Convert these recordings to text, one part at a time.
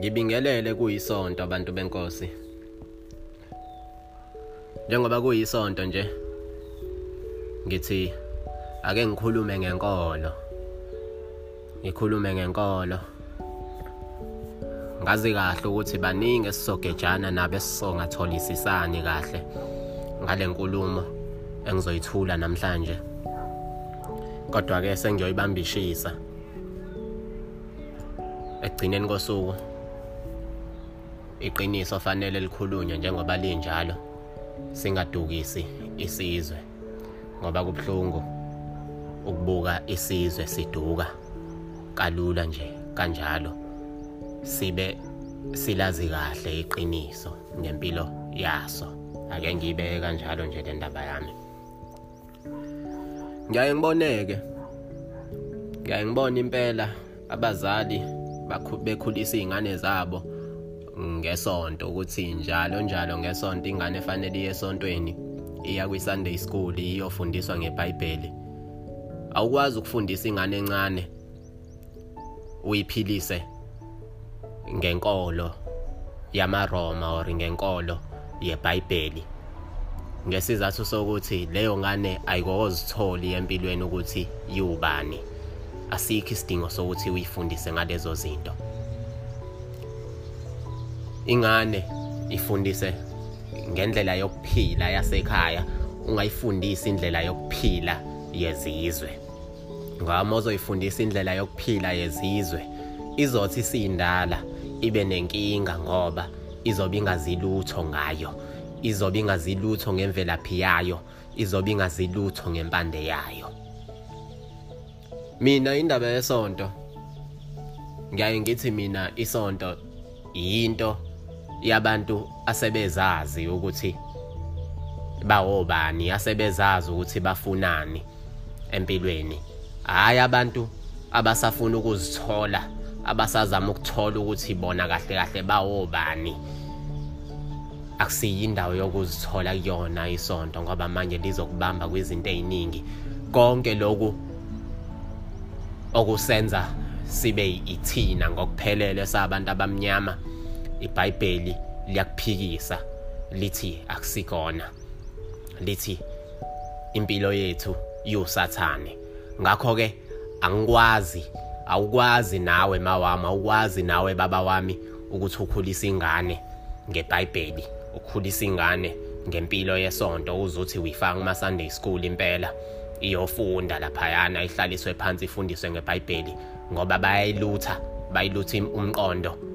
Ngibingelele kuyisonto abantu benkosi. Njengoba kuyisonto nje ngithi ake ngikhulume ngenkolo. Ngikhulume ngenkolo. Ngazi kahle ukuthi baningi esizogejana nabo esisongatholisisani kahle ngale nkulumo engizoyithula namhlanje. Kodwa ke sengiyoyibambishisa. Ekugcineni kosuku iqiniso fanele likhulunywe njengoba linjalo. Singadukisi isizwe ngoba kubhlungu ukubuka isizwe siduka kalula nje kanjalo. Sibe silazi kahle iqiniso ngempilo yaso. Ake ngibeke kanjalo nje le ndaba yami. Ngiyaye ngiboneke. Ngiyaye ngibona impela abazali bekhulisa izingane zabo. Ngesonto ukuthi njalo njalo ngesonto ingane efanele iye esontweni iya kwi-Sunday school iyofundiswa ngeBhayibheli. Awukwazi ukufundisa ingane encane uyiphilise ngenkolo yamaRoma or ngenkolo yeBhayibheli. Ngesizathu sokuthi leyo ngane ayikozitholi empilweni ukuthi yiwubani asikho isidingo sokuthi uyifundise ngalezo zinto. Ingane ifundise ngendlela yokuphila yasekhaya ungayifundisi indlela yokuphila yezizwe. Ngoba mozoyifundisa indlela yokuphila yezizwe izothi isindala ibe nenkinga ngoba izobe ingazilutho ngayo izobe ingazilutho ngemvelaphi yayo izobe ingazilutho ngempande yayo. Mina indaba yesonto ngiyaye ngithi mina isonto yinto yabantu asebezazi ukuthi bawobani asebezazi ukuthi bafunani empilweni. Hayi abantu abasafuna ukuzithola abasazama ukuthola ukuthi bona kahle kahle bawobani. Akusiyi indawo yokuzithola kuyona isonto ngoba manje lizokubamba kwizinto eziningi. Konke lokhu okusenza sibe ithina ngokuphelele sabantu abamnyama. iBhayibheli liyakuphikisa lithi akusikona. Lithi impilo yethu yusathane ngakho ke angikwazi awukwazi nawe mawami awukwazi nawe baba wami ukuthi ukhulisa ingane ngeBhayibheli ukhulisa ingane ngempilo yesonto uzothi uyifaka kuma Sunday school impela iyofunda laphayana ihlaliswe phansi ifundiswe ngeBhayibheli ngoba bayayilutha bayilutha umqondo.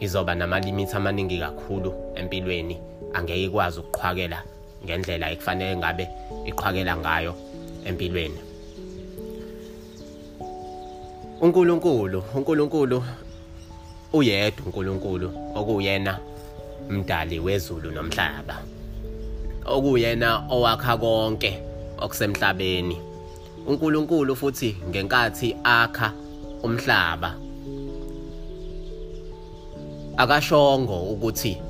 Izoba namalimithi amaningi kakhulu empilweni. Angeke ikwazi ukuqhwakela ngendlela ekufanele ngabe iqhwakela ngayo empilweni. uNkulunkulu uNkulunkulu uyedwa uNkulunkulu okuyena mdali wezulu nomhlaba. Okuyena owakha konke okusemhlabeni. uNkulunkulu futhi ngenkathi akha umhlaba. Akashongo ukuthi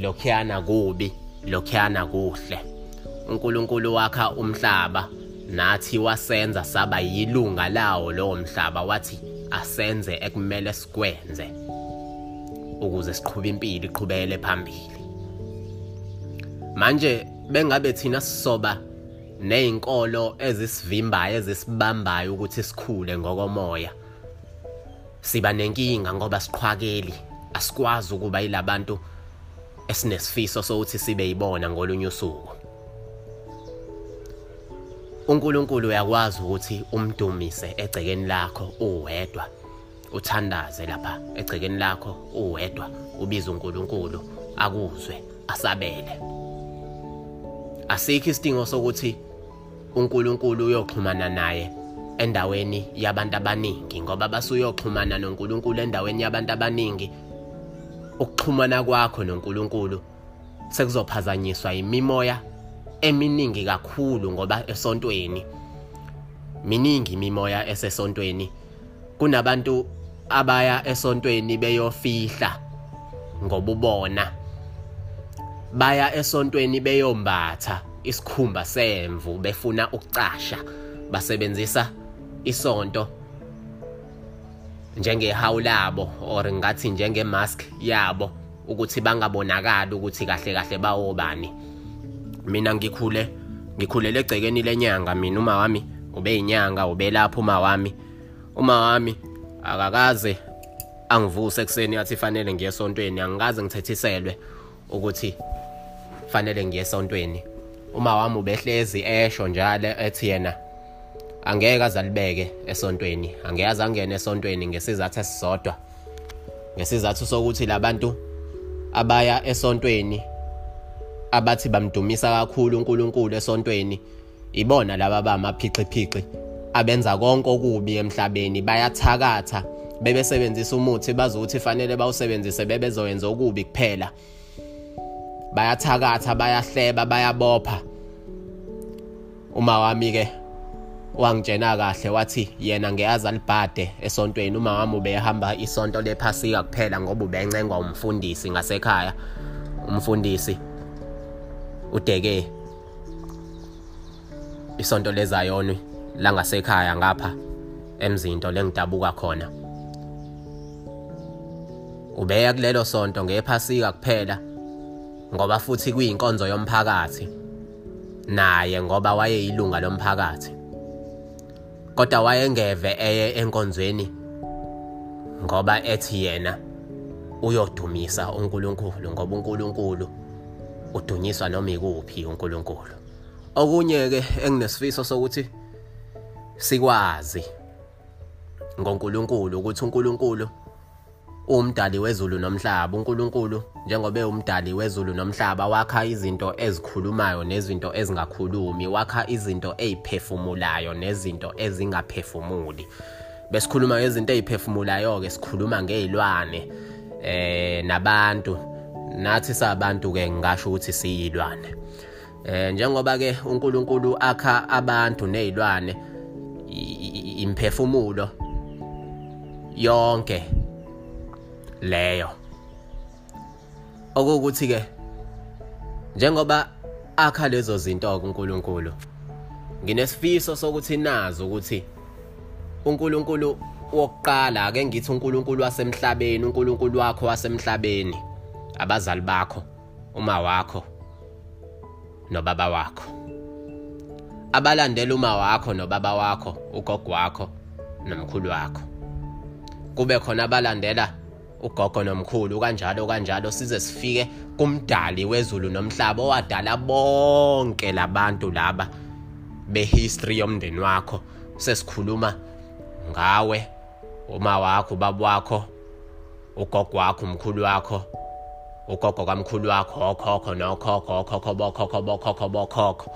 lokhiyana kubi lokhiyana kuhle. uNkulunkulu wakha umhlaba nathi wasenza saba yilunga lawo lowo mhlaba wathi asenze ekumele sikwenze ukuze siqhube impilo iqhubekele phambili. Manje bengabe thina sisoba nezinkolo ezisivimbayo ezisibambayo ukuthi sikhule ngokomoya siba nenkinga ngoba siqhwakeli. Asikwazi ukuba yilabantu esinesifiso sokuthi sibe yibona ngolunye usuku. uNkulunkulu uyakwazi ukuthi umdumise egcekeni lakho uwedwa. Uthandaze lapha egcekeni lakho uwedwa ubiza uNkulunkulu akuzwe asabele. Asikho isidingo sokuthi uNkulunkulu uyoxhumana naye endaweni yabantu abaningi ngoba basuyoxhumana noNkulunkulu endaweni yabantu abaningi. Ukuxhumana kwakho noNkulunkulu sekuzophazanyiswa imimoya eminingi kakhulu ngoba esontweni. Miningi imimoya esesontweni. Kunabantu abaya esontweni beyofihla ngobubona. Baya esontweni beyombatha isikhumba semvu befuna ukucasha basebenzisa isonto. Njengehawu labo or ngathi njengemask yabo ukuthi bangabonakali ukuthi kahle kahle bawobani mina ngikhule ngikhulele egcekeni lenyanga mina uma wami ube inyanga ube lapho uma wami uma wami akakaze angivuse ekseni yathi fanele ngiye esontweni angikaze ngithethiselwe ukuthi fanele ngiye esontweni. Uma wami ubehlezi esho njalo ethi yena angeke azalibeke esontweni. Angeke azangene esontweni ngesizathu esisodwa. Ngesizathu sokuthi labantu abaya esontweni abathi bamdumisa kakhulu uNkulunkulu esontweni ibona laba bamaphiqiphiqi abenza konke okubi emhlabeni bayathakatha bebesebenzisa umuthi bazokuthi fanele bawusebenzise bebezoyenza okubi kuphela. Bayathakatha bayahleba bayabopha. Uma wami ke wangitshena kahle wathi yena ngeyazi alibhade esontweni uma wami ubehamba isonto lephasika kuphela ngoba ubencengwa umfundisi ngasekhaya. Umfundisi udeke isonto lezayoni langasekhaya ngapha emzinto lengidabuka khona. Ubeya kulelo sonto ngephasika kuphela ngoba futhi kuyinkonzo yomphakathi naye ngoba wayeyilunga lomphakathi. Kodwa wayengeve eye enkonzweni ngoba ethi yena uyodumisa uNkulunkulu ngoba uNkulunkulu udunyiswa noma ikuphi uNkulunkulu. Okunye ke enginesifiso sokuthi sikwazi ngoNkulunkulu ukuthi uNkulunkulu umdali wezulu nomhlaba uNkulunkulu njengoba ewumdali wezulu nomhlaba wakha izinto ezikhulumayo nezinto ezingakhulumi wakha izinto eziphefumulayo nezinto ezingaphefumuli. Besikhuluma ngezinto eziphefumulayo ke sikhuluma ngezilwane eh nabantu. Nathi sabantu ke ngisho ukuthi siyilwane. Eh njengoba ke uNkulunkulu akha abantu nezilwane imphefumulo yonke leyo. Okuwukuthi ke njengoba akha lezo zinto kuNkulunkulu nginesifiso sokuthi nazi ukuthi uNkulunkulu wokuqala ake ngithi uNkulunkulu wasemhlabeni uNkulunkulu wakho wasemhlabeni abazali bakho uma wakho nobaba wakho. Abalandela uma wakho nobaba wakho ugogo wakho nomkhulu wakho. Kube khona abalandela ugogo nomkhulu kanjalo kanjalo size sifike kumdali wezulu nomhlaba owadala bonke labantu laba behistory yomndeni wakho sesikhuluma ngawe uma wakho ubaba wakho ugogo wakho umkhulu wakho ugogo kamkhulu wakho okhokho nokhokho okhokho bokhokho bokhokho bokhokho.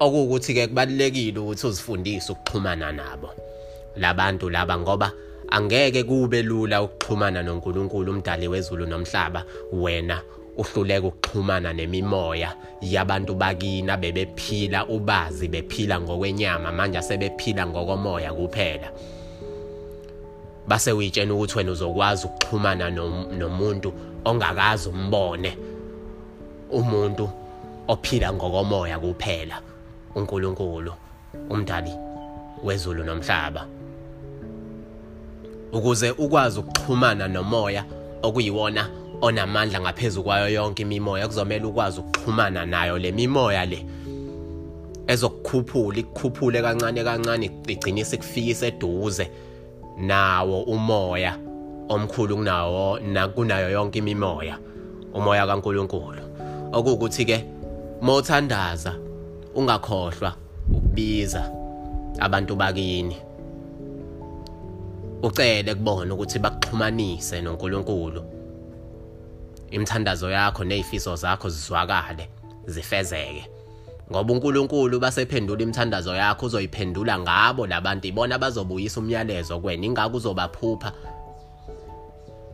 Okuwukuthi ke kubalekile ukuthi uzifundise ukuxhumana nabo labantu laba ngoba angeke kube lula ukuxhumana noNkulunkulu umdali wezulu nomhlaba. Wena uhluleka ukuxhumana nemimoya yabantu bakina bebephila ubazi bephila ngokwenyama manje sebephila ngokomoya kuphela. Base uyitshena ukuthi wena uzokwazi ukuxhumana nomuntu ongakazi umbone umuntu ophila ngokomoya kuphela. uNkulunkulu umdali wezulu nomhlaba. Ukuze ukwazi ukuxhumana nomoya okuyiwona onamandla ngaphezulu kwayo yonke imimoya kuzomela ukwazi ukuxhumana nayo le mimoya le. Ezokukhuphula ikukhuphule kancane kancane igcine sikufikisa eduze nawo umoya omkhulu kunawo nakunayo yonke imimoya umoya kaNkuluNkulu. Okuwukuthi ke mawuthandaza ungakhohlwa ukubiza abantu bakini. Ucele kubona ukuthi bakuxhumanise noNkulunkulu. Imithandazo yakho nezifiso zakho zizwakale zifezeke. Ngoba uNkulunkulu basephendula imithandazo yakho uzoyiphendula ngabo labantu ibona bazobuyisa umyalezo kwena ingakho uzobaphupha.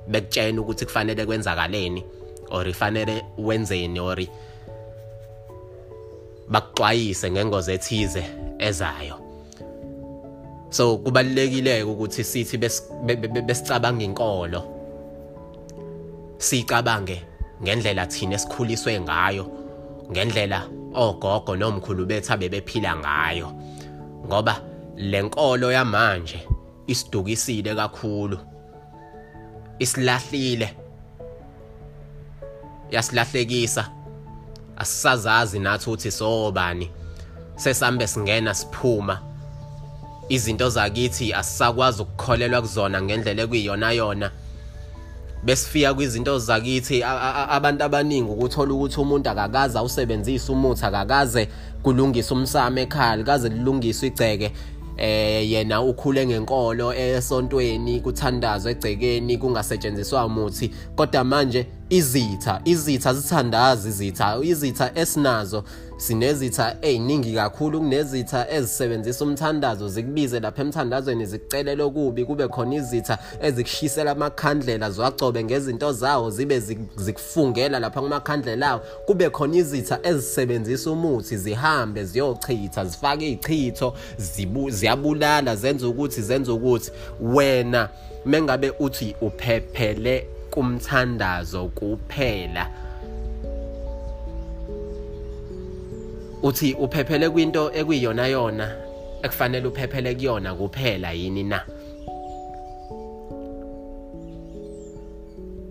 Bekutshena ukuthi kufanele kwenzakaleni or ifanele wenzeni or bakuxwayise ngengozi ethize ezayo. So kubalekile ukuthi sithi besicabanga inkolo. Sicabange ngendlela thina esikhuliswe ngayo ngendlela ogogo nomkhulu bethu abebephila ngayo. Ngoba lenkolo yamanje isidukisile kakhulu isilahlile yasilahlekisa. Asisazazi nathi uthi sobani. Sesambe singena siphuma izinto zakithi asisakwazi ukukholelwa kuzona ngendlela ekuyiyona yona. Besifika kwizinto zakithi abantu abaningi ukuthola ukuthi umuntu akakaze awusebenzise umuthi akakaze kulungisa umsamo ekhaya kaze lilungiswe igceke. Eh yena ukhule ngenkolo esontweni kuthandazwe egcekeni kungasetshenziswa umuthi. Kodwa manje izitha izitha zithandazi izitha izitha esinazo sinezitha eziningi kakhulu kunezitha ezisebenzisa umthandazo zikubize lapha emthandazweni zikucelele okubi kube khona izitha ezikushisela amakhandlela ziwagcobe ngezinto zawo zibe zikufungela lapha kumakhandlela awo. Kube khona izitha ezisebenzisa umuthi zihambe ziyochitha zifake izichitho ziyabulala zenza ukuthi zenza ukuthi wena mengabe uthi uphephele kumthandazo kuphela. Uthi uphephele kwinto ekuyiyona yona ekufanele uphephele kuyona kuphela yini na?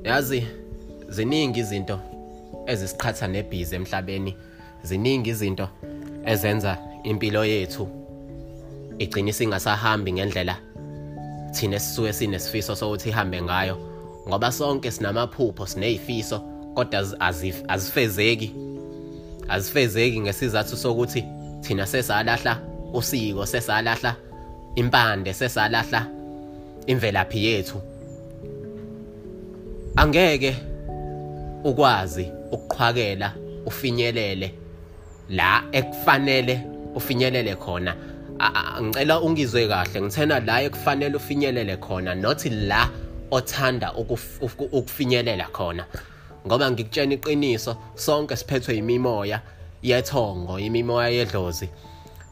Yazi ziningi izinto ezisiqhatha nebhizi emhlabeni. Ziningi izinto ezenza impilo yethu igcine singasahambi ngendlela thina sisuke sinesifiso sokuthi ihambe ngayo. Ngoba sonke sinamaphupho sinezifiso kodwa azifezeki. Azifezeki ngesizathu sokuthi thina sesalahla usiko sesalahla impande sesalahla imvelaphi yethu. Angeke ukwazi ukuqhwakela ufinyelele la ekufanele ufinyelele khona. Ngicela ungizwe kahle ngithena la ekufanele ufinyelele khona not la othanda ukufinyelela khona. Ngoba ngikutshena iqiniso sonke siphethwe imimoya yethongo imimoya yedlozi.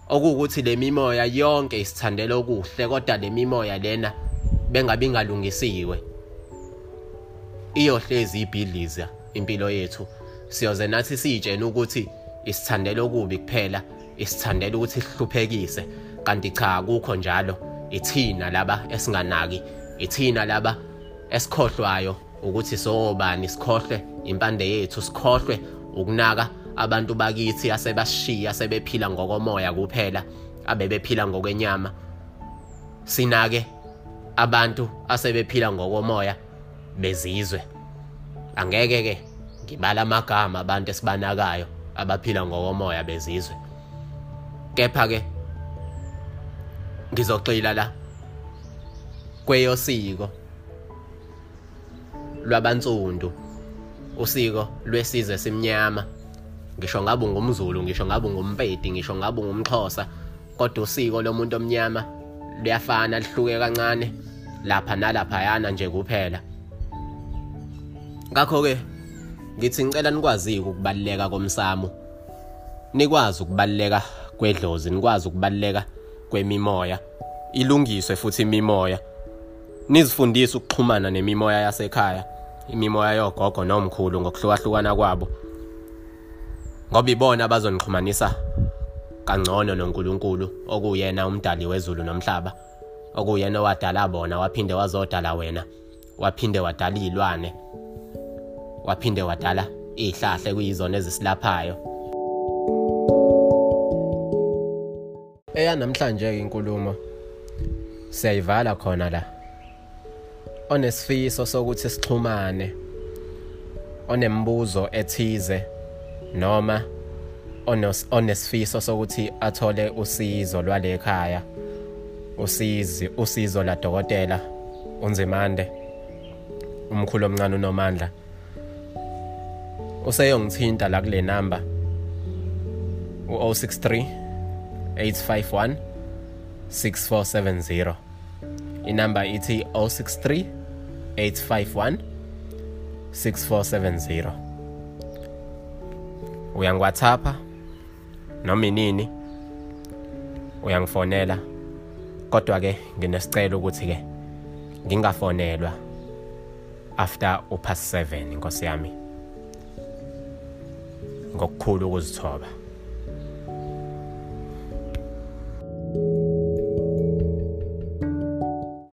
Okuwukuthi le mimoya yonke isithandela okuhle kodwa le mimoya lena bengabe ingalungisiwe. Iyohlezi ibhidliza impilo yethu. Siyoze nathi siyitshena ukuthi isithandela okubi kuphela isithandela ukuthi sihluphekise. Kanti cha akukho njalo ithina laba esinganaki. Ithina laba esikhohlwayo ukuthi sobani sikhohlwe impande yethu sikhohlwe ukunaka abantu bakithi asebashiya sebephila ngokomoya kuphela abebephila ngokwenyama. Sinake abantu asebephila ngokomoya bezizwe. Angeke ke ngibala amagama abantu esibanakayo abaphila ngokomoya bezizwe. Kepha ke ngizogxila la. Kweyosiko lwabansundu usiko lwesizwe simnyama ngisho ngabe ngumZulu ngisho ngabe ngumpedi ngisho ngabe ngumxhosa kodwa usiko lomuntu omnyama luyafana lihluke kancane lapha nalapha yana nje kuphela. Ngakho ke ngithi ngicela nikwazi ukubaleka komsamo nikwazi ukubaleka kwedlozi nikwazi ukubaleka kwemimoya ilungiswe futhi imimoya. Nizifundise ukuxhumana nemimoya yasekhaya imimoya yogogo nomkhulu ngokuhlukahlukana kwabo. Ngoba ibona abazonixhumanisa kangcono noNkulunkulu okuyena umdali wezulu nomhlaba okuyena owadala bona waphinde wazodala wena waphinde wadala izilwane waphinde wadala izihlahla kuyizona ezisilaphayo. Eya namhlanje inkulumo siyayivala khona la. Onesifiso sokuthi sixhumane onembuzo ethize noma onesifiso sokuthi athole usizo lwale ekhaya usizi usizo la dokotela unzimande umkhulu omncane unomandla. Useyongithinta la kule number u063 851 6470 inamba ithi 063 851 6470 uyangiwhatsappa noma inini? Uyangifonela. Kodwa ke nginesicelo ukuthi ke ngingafonelwa after upast 7 inkosi yami. Ngokukhulu ukuzithoba.